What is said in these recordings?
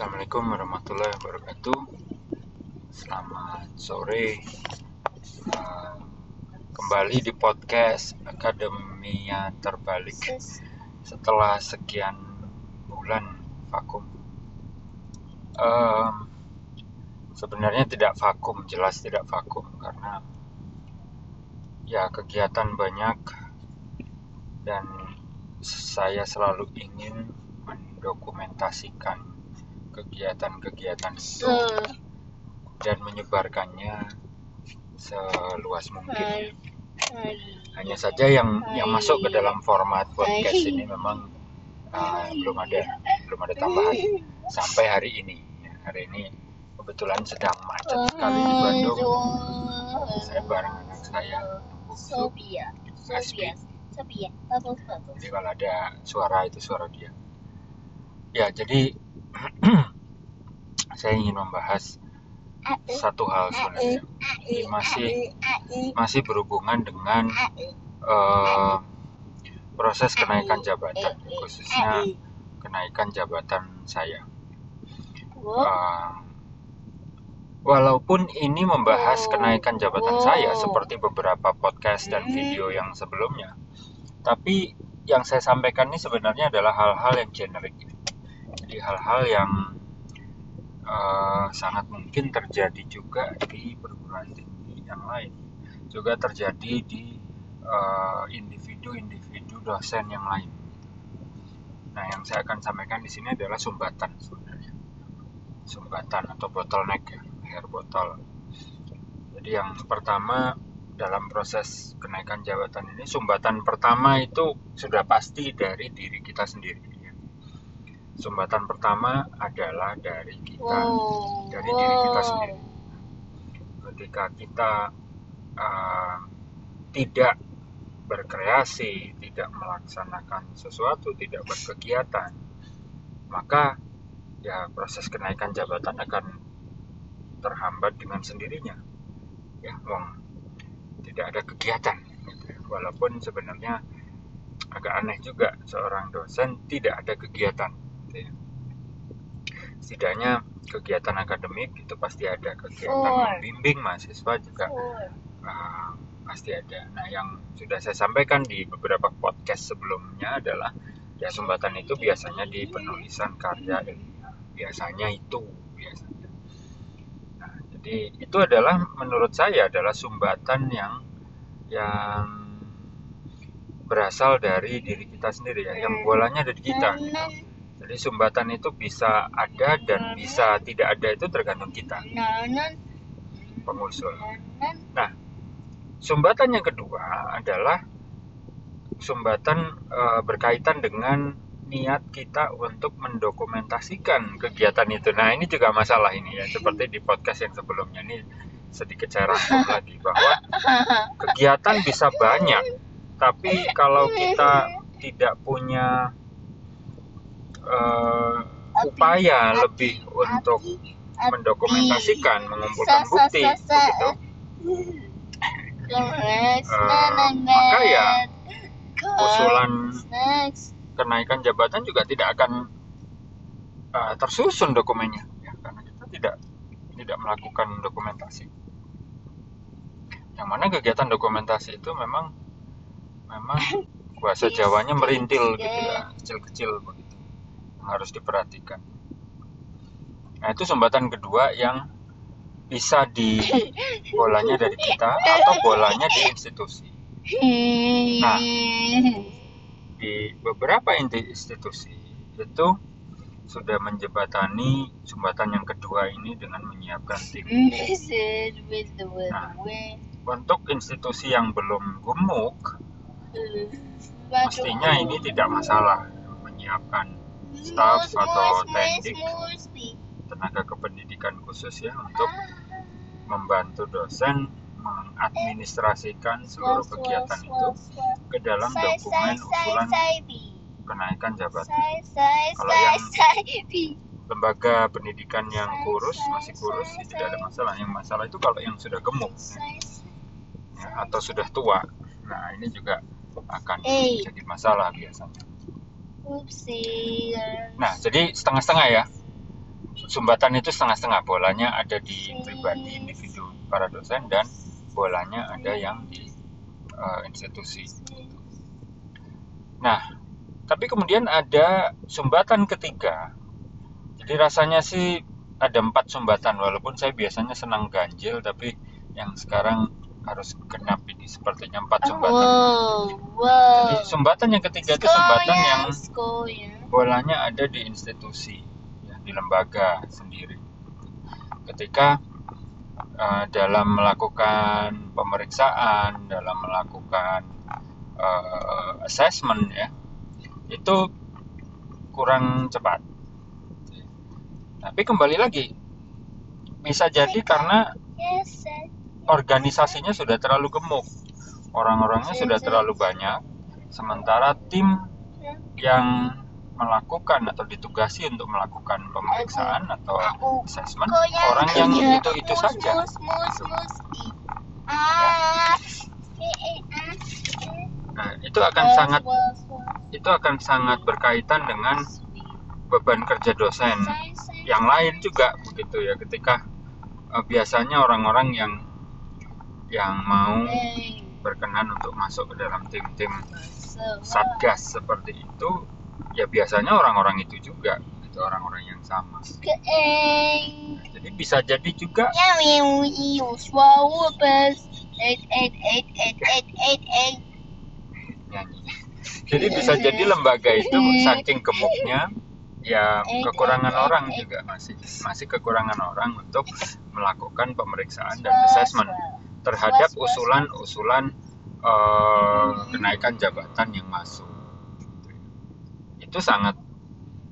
Assalamualaikum warahmatullahi wabarakatuh. Selamat sore. Uh, kembali di podcast Akademia Terbalik setelah sekian bulan vakum. Uh, sebenarnya tidak vakum, jelas tidak vakum karena ya kegiatan banyak dan saya selalu ingin mendokumentasikan kegiatan-kegiatan itu Hmm. dan menyebarkannya seluas mungkin. Hanya saja yang yang masuk ke dalam format podcast ini memang uh, belum ada belum ada tambahan sampai hari ini. Ya, hari ini kebetulan sedang macet sekali di Bandung. Saya bareng anak saya Sophia, Sophia, Sophia, bubbles, bubbles. Jadi kalau ada suara itu suara dia. Ya, jadi saya ingin membahas satu hal sebenarnya. Ini masih masih berhubungan dengan eh, proses kenaikan jabatan, khususnya kenaikan jabatan saya. Eh, walaupun ini membahas kenaikan jabatan saya seperti beberapa podcast dan video yang sebelumnya, tapi yang saya sampaikan ini sebenarnya adalah hal-hal yang generik. Jadi hal-hal yang eh, sangat mungkin terjadi juga di perguruan tinggi yang lain, juga terjadi di eh, individu-individu dosen yang lain. Nah, yang saya akan sampaikan di sini adalah sumbatan sebenarnya, sumbatan atau bottleneck ya, air botol. Jadi yang pertama dalam proses kenaikan jabatan ini, sumbatan pertama itu sudah pasti dari diri kita sendiri. Sumbatan pertama adalah dari kita, dari diri kita sendiri. Ketika kita uh, tidak berkreasi, tidak melaksanakan sesuatu, tidak berkegiatan, maka ya proses kenaikan jabatan akan terhambat dengan sendirinya. Ya, wong tidak ada kegiatan. gitu ya. Walaupun sebenarnya agak aneh juga seorang dosen tidak ada kegiatan. Gitu ya. Setidaknya kegiatan akademik itu pasti ada kegiatan Four. membimbing mahasiswa juga uh, pasti ada. Nah, yang sudah saya sampaikan di beberapa podcast sebelumnya adalah ya sumbatan itu biasanya di penulisan karya ilmiah. Biasanya itu biasanya. Nah, jadi itu adalah menurut saya adalah sumbatan yang yang berasal dari diri kita sendiri ya. Yang bolanya ada di kita. gitu. Jadi sumbatan itu bisa ada dan bisa tidak ada itu tergantung kita pengusul. Sumbatan yang kedua adalah sumbatan eh, berkaitan dengan niat kita untuk mendokumentasikan kegiatan itu. Nah, ini juga masalah ini ya, seperti di podcast yang sebelumnya ini sedikit saya rangkum lagi bahwa kegiatan bisa banyak, tapi kalau kita tidak punya eh, upaya lebih untuk mendokumentasikan, mengumpulkan bukti, begitu, maka ya usulan kenaikan jabatan juga tidak akan uh, tersusun dokumennya. Ya, karena kita tidak tidak melakukan dokumentasi. Yang mana kegiatan dokumentasi itu memang memang bahasa Jawanya merintil gitu ya, kecil-kecil. begitu. Harus diperhatikan. Nah, itu sumbatan kedua yang bisa di bolanya dari kita atau bolanya di institusi. Nah, di beberapa institusi itu sudah menjebatani sumbatan yang kedua ini dengan menyiapkan tim. Untuk institusi yang belum gemuk, mestinya ini tidak masalah menyiapkan staff atau teknik tenaga kependidikan khusus ya untuk membantu dosen mengadministrasikan seluruh kegiatan itu ke dalam dokumen usulan kenaikan jabatan. Kalau yang lembaga pendidikan yang kurus masih kurus sih tidak ada masalah. Yang masalah itu kalau yang sudah gemuk ya, atau sudah tua. Nah ini juga akan jadi masalah biasanya. Nah jadi setengah-setengah ya. sumbatan itu setengah-setengah bolanya ada di pribadi individu para dosen dan bolanya ada yang di uh, institusi. Nah, tapi kemudian ada sumbatan ketiga. Jadi rasanya sih ada empat sumbatan walaupun saya biasanya senang ganjil tapi yang sekarang harus genap ini sepertinya empat sumbatan. Wow, wow. Jadi sumbatan yang ketiga itu sumbatan yang bolanya ada di institusi, ya, di lembaga sendiri. Ketika uh, dalam melakukan pemeriksaan, dalam melakukan uh, assessment ya, itu kurang cepat. Tapi kembali lagi, bisa jadi karena Yes. Organisasinya sudah terlalu gemuk, orang-orangnya sudah terlalu banyak, sementara tim yang melakukan atau ditugasi untuk melakukan pemeriksaan atau assessment orang yang itu itu saja. Ah. Eh, eh, ah. nah, itu akan Was, sangat itu akan sangat berkaitan dengan beban kerja dosen. Yang lain juga begitu ya ketika eh, biasanya orang-orang yang yang mau berkenan untuk masuk ke dalam tim-tim satgas seperti itu ya biasanya orang-orang itu juga itu orang-orang yang sama. Keeng. jadi bisa jadi juga. Nyanyi. Jadi bisa jadi lembaga itu saking gemuknya ya kekurangan orang juga masih masih kekurangan orang untuk melakukan pemeriksaan dan assessment terhadap usulan-usulan eh, kenaikan jabatan yang masuk. Itu sangat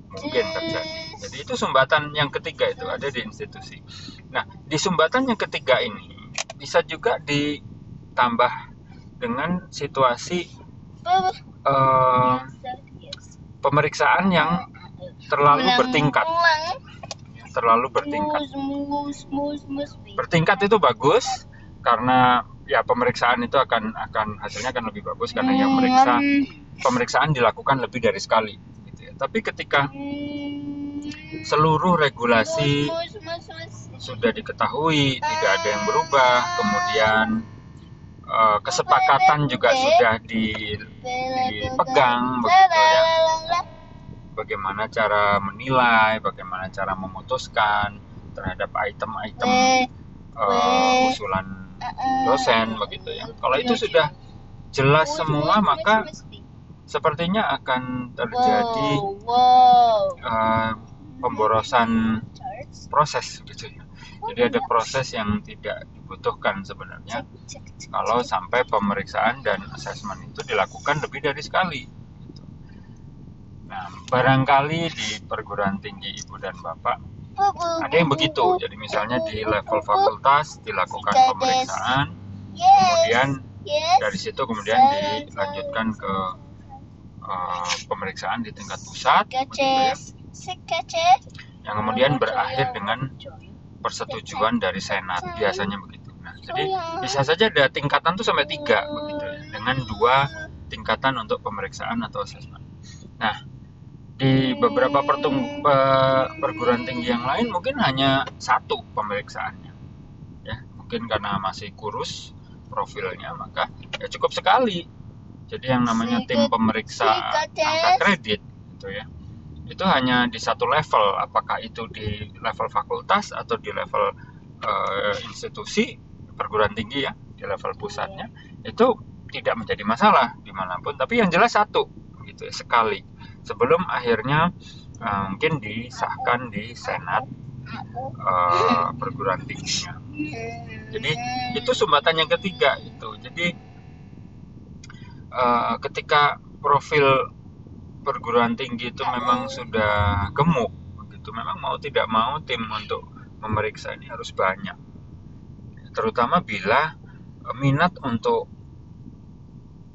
mungkin terjadi. Jadi itu sumbatan yang ketiga itu ada di institusi. Nah, di sumbatan yang ketiga ini bisa juga ditambah dengan situasi Yes. pemeriksaan yang terlalu bertingkat, terlalu bertingkat. Bertingkat itu bagus karena ya pemeriksaan itu akan akan hasilnya akan lebih bagus karena yang meriksa Hmm. pemeriksaan dilakukan lebih dari sekali. Gitu ya. Tapi ketika Hmm. seluruh regulasi sudah diketahui, tidak ada yang berubah, kemudian eh, kesepakatan juga sudah di, dipegang begitu ya. Bagaimana cara menilai, bagaimana cara memutuskan terhadap item-item eh, usulan dosen begitu ya. Kalau itu sudah jelas semua maka sepertinya akan terjadi eh, pemborosan proses gitu ya. Jadi ada proses yang tidak dibutuhkan sebenarnya kalau sampai pemeriksaan dan asesmen itu dilakukan lebih dari sekali. gitu. Nah, barangkali di perguruan tinggi ibu dan bapak ada yang begitu. Jadi misalnya di level fakultas dilakukan pemeriksaan, kemudian dari situ kemudian dilanjutkan ke eh, pemeriksaan di tingkat pusat, ya, yang kemudian berakhir dengan persetujuan dari senat. Biasanya begitu. Nah, jadi bisa saja ada tingkatan tuh sampai tiga begitu ya, dengan dua tingkatan untuk pemeriksaan atau asesmen. Nah, di beberapa pertung- perguruan tinggi yang lain mungkin hanya satu pemeriksaannya, ya mungkin karena masih kurus profilnya maka ya cukup sekali. Jadi yang namanya tim pemeriksa angka kredit gitu ya. Itu hanya di satu level apakah itu di level fakultas atau di level eh, institusi perguruan tinggi ya di level pusatnya itu tidak menjadi masalah di mana pun. Tapi yang jelas satu gitu ya sekali sebelum akhirnya eh, mungkin disahkan di senat eh, perguruan tingginya. Jadi itu sumbatan yang ketiga itu. Jadi eh, ketika profil perguruan tinggi itu memang sudah gemuk begitu memang mau tidak mau tim untuk memeriksa ini harus banyak. Terutama bila minat untuk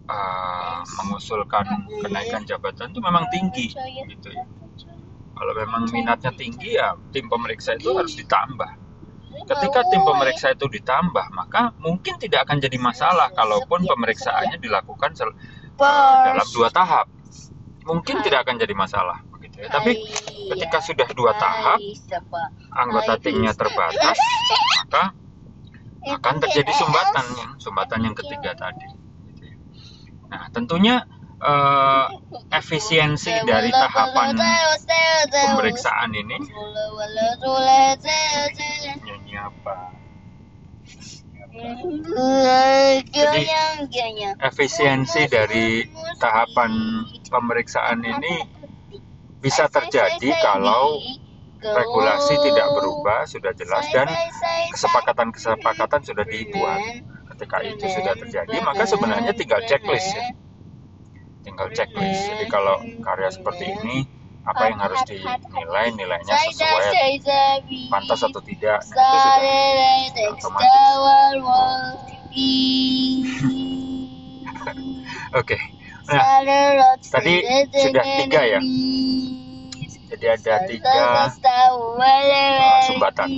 eh, mengusulkan kenaikan jabatan itu memang tinggi gitu ya. Kalau memang minatnya tinggi ya tim pemeriksa itu harus ditambah. Ketika tim pemeriksa itu ditambah maka mungkin tidak akan jadi masalah kalaupun pemeriksaannya dilakukan dalam dua tahap. Mungkin tidak akan jadi masalah begitu ya. Tapi Ketika sudah dua tahap, anggota timnya terbatas, maka akan terjadi sumbatan yang sumbatan yang ketiga tadi. Nah, tentunya eh, efisiensi dari tahapan pemeriksaan ini apa? Efisiensi dari tahapan pemeriksaan ini bisa terjadi kalau regulasi tidak berubah sudah jelas dan kesepakatan-kesepakatan sudah dibuat. Ketika itu sudah terjadi, maka sebenarnya tinggal checklist ya. Tinggal checklist. Jadi kalau karya seperti ini apa yang harus dinilai nilainya sesuai pantas atau tidak itu sudah otomatis. Oke. Nah tadi sudah tiga ya? Jadi ada tiga. Uh, sumbatan.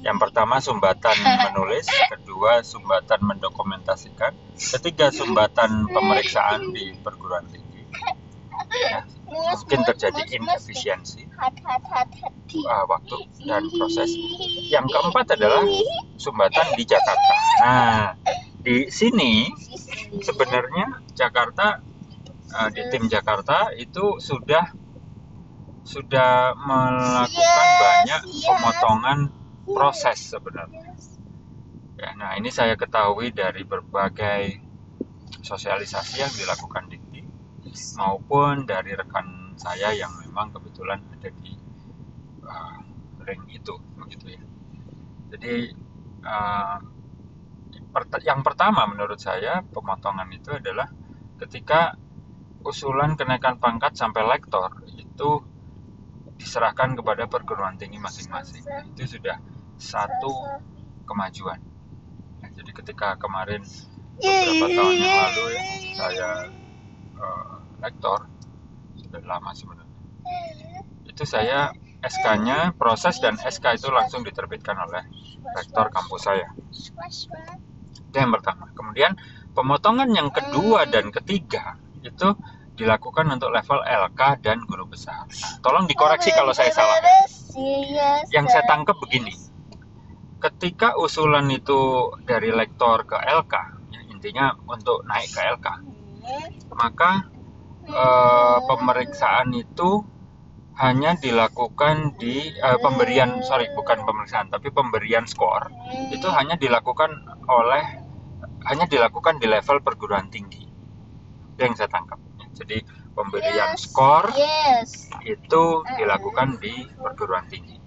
Yang pertama sumbatan menulis kedua sumbatan mendokumentasikan ketiga sumbatan pemeriksaan di perguruan tinggi ya, mungkin terjadi inefisiensi uh, waktu dan proses. Yang keempat adalah sumbatan di Jakarta. Nah, di sini sebenarnya Jakarta uh, di tim Jakarta itu sudah sudah melakukan banyak pemotongan proses sebenarnya. Ya, nah ini saya ketahui dari berbagai sosialisasi yang dilakukan di maupun dari rekan saya yang memang kebetulan ada di uh, ring itu begitu ya. Jadi uh, yang pertama menurut saya pemotongan itu adalah ketika usulan kenaikan pangkat sampai lektor itu diserahkan kepada perguruan tinggi masing-masing. Itu sudah satu kemajuan jadi ketika kemarin beberapa tahun yang lalu ya, saya uh, lektor sudah lama sebenarnya. Itu saya SK-nya proses dan SK itu langsung diterbitkan oleh rektor kampus saya. Itu yang pertama. Kemudian pemotongan yang kedua dan ketiga itu dilakukan untuk level LK dan guru besar. Nah, tolong dikoreksi kalau saya salah. yang saya tangkap begini ketika usulan itu dari lektor ke LK ya, intinya untuk naik ke LK maka uh, pemeriksaan itu hanya dilakukan di uh, pemberian sorry bukan pemeriksaan tapi pemberian skor. Itu hanya dilakukan oleh hanya dilakukan di level perguruan tinggi. Itu yang saya tangkap. Jadi pemberian yes, skor yes. itu dilakukan di perguruan tinggi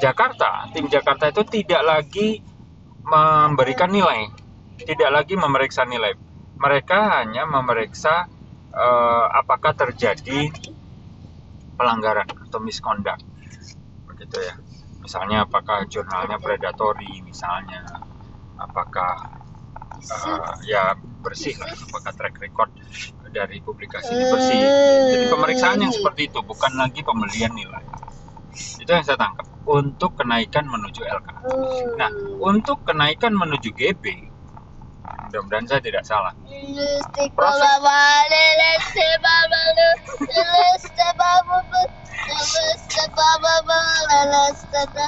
Jakarta. Tim Jakarta itu tidak lagi memberikan nilai. Tidak lagi memeriksa nilai. Mereka hanya memeriksa uh, apakah terjadi pelanggaran atau misconduct. Begitu ya. Misalnya apakah jurnalnya predatory misalnya. Apakah uh, ya bersih apakah track record dari publikasi ini bersih. Jadi pemeriksaan yang seperti itu bukan lagi pembelian nilai itu yang saya tangkap. Untuk kenaikan menuju LK nah untuk kenaikan menuju GB mudah-mudahan saya tidak salah. Proses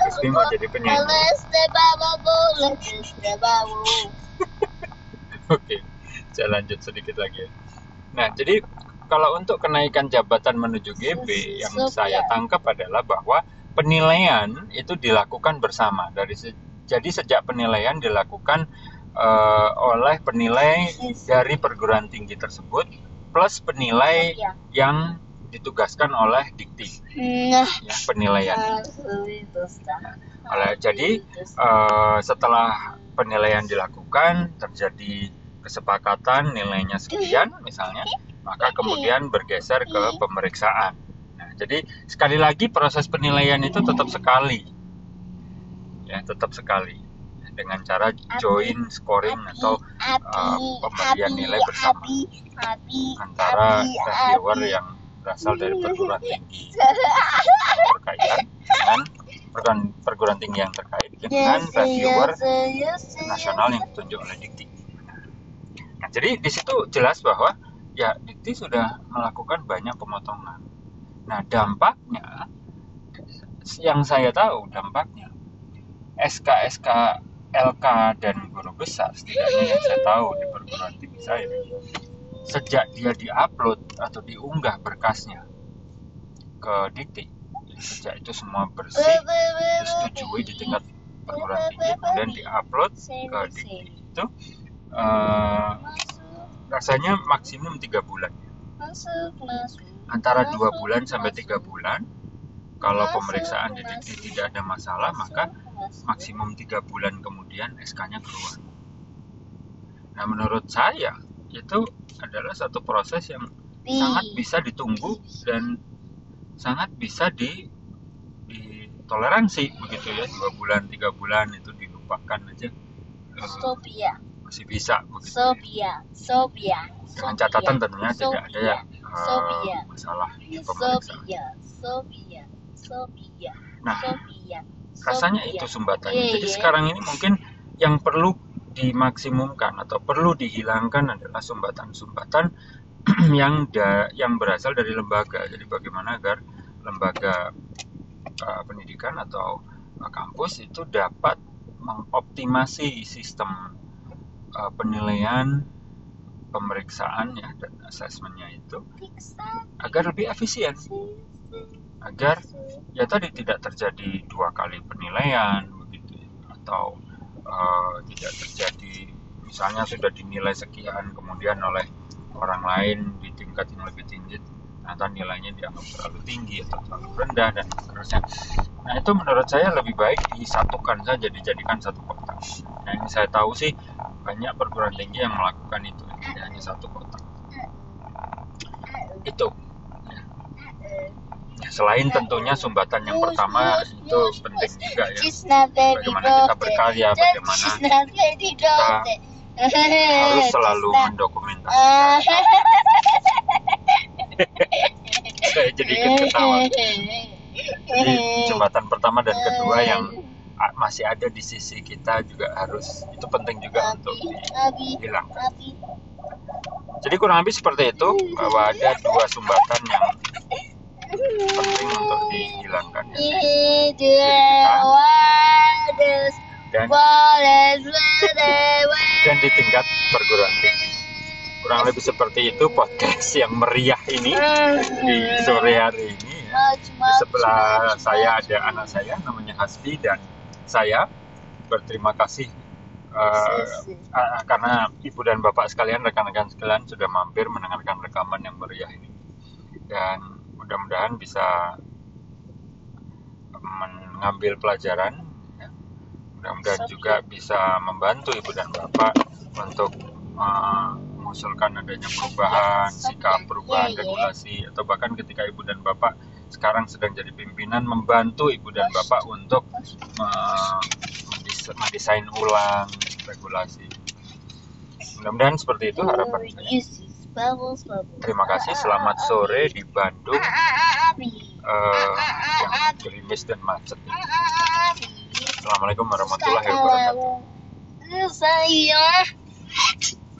Pasti mau jadi penyanyi. Oke saya lanjut sedikit lagi. Nah jadi kalau untuk kenaikan jabatan menuju GB yang saya tangkap adalah bahwa penilaian itu dilakukan bersama. Dari se jadi sejak penilaian dilakukan uh, oleh penilai dari perguruan tinggi tersebut plus penilai ya. yang ditugaskan oleh dikti. Nah. ya penilaian. Nah, oleh jadi uh, setelah penilaian dilakukan terjadi kesepakatan nilainya sekian misalnya maka kemudian bergeser ke pemeriksaan. Nah jadi sekali lagi proses penilaian itu tetap sekali. Ya tetap sekali. Dengan cara join scoring atau uh, pemberian nilai bersama. antara reviewer yang berasal dari perguruan tinggi. Berkaitan dengan perguruan, perguruan tinggi yang terkait dengan reviewer nasional yang ditunjuk oleh Dikti. Nah, jadi di situ jelas bahwa ya Dikti sudah melakukan banyak pemotongan. Nah, dampaknya yang saya tahu dampaknya SK-SK LK dan guru besar setidaknya yang saya tahu di perguruan tinggi saya sejak dia diupload atau diunggah berkasnya ke Dikti sejak itu semua bersih disetujui di tingkat perguruan tinggi kemudian diupload ke Dikti itu eh, rasanya maksimum tiga bulan antara dua bulan sampai tiga bulan kalau pemeriksaan di Dikti tidak ada masalah maka maksimum tiga bulan kemudian SK-nya keluar. Nah menurut saya itu adalah satu proses yang sangat bisa ditunggu dan sangat bisa di ditoleransi begitu ya. Dua bulan tiga bulan itu dilupakan aja. Eh, Sophia, masih bisa begitu ya. Sophia, Sophia, dengan catatan tentunya tidak ada ya Sophia. eh, masalah di pemeriksaan Sophia, Sophia, Sophia, Nah, Sophia. rasanya itu sumbatannya. Iya, Jadi iya. sekarang ini mungkin yang perlu dimaksimumkan atau perlu dihilangkan adalah sumbatan-sumbatan yang da, yang berasal dari lembaga. Jadi bagaimana agar lembaga uh, pendidikan atau uh, kampus itu dapat mengoptimasi sistem uh, penilaian pemeriksaan ya dan asesmennya itu agar lebih efisien agar ya tadi tidak terjadi dua kali penilaian begitu ya. atau eh, tidak terjadi misalnya sudah dinilai sekian kemudian oleh orang lain di tingkat yang lebih tinggi ternyata nilainya dianggap terlalu tinggi atau terlalu rendah dan seterusnya nah itu menurut saya lebih baik disatukan saja dijadikan satu kotak nah ini saya tahu sih banyak perguruan tinggi yang melakukan itu jadi hanya satu kotak itu. Ya, selain tentunya sumbatan yang pertama itu penting juga ya. Bagaimana kita berkarya bagaimana birthday. harus selalu mendokumentasikan. Saya jadi ketawa. Jadi jembatan pertama dan kedua yang masih ada di sisi kita juga harus itu penting juga untuk Abi, dihilangkan Abi, jadi kurang lebih seperti itu bahwa ada dua sumbatan yang penting untuk dihilangkan ya. dan dan di tingkat perguruan tinggi kurang lebih seperti itu podcast yang meriah ini di sore hari ini ya. di sebelah saya ada anak saya namanya Hasbi dan saya berterima kasih eh, ah, karena ibu dan bapak sekalian rekan-rekan sekalian sudah mampir mendengarkan rekaman yang meriah ini. Dan mudah-mudahan bisa mengambil pelajaran ya. mudah-mudahan juga bisa membantu ibu dan bapak untuk eh, mengusulkan adanya perubahan sikap perubahan regulasi atau bahkan ketika ibu dan bapak sekarang sedang jadi pimpinan membantu ibu dan bapak untuk mendesain ulang regulasi. Mudah-mudahan seperti itu harapan saya. terima kasih. Selamat sore di Bandung. Eh, yang gerimis dan macet. Assalamualaikum warahmatullahi wabarakatuh. Saya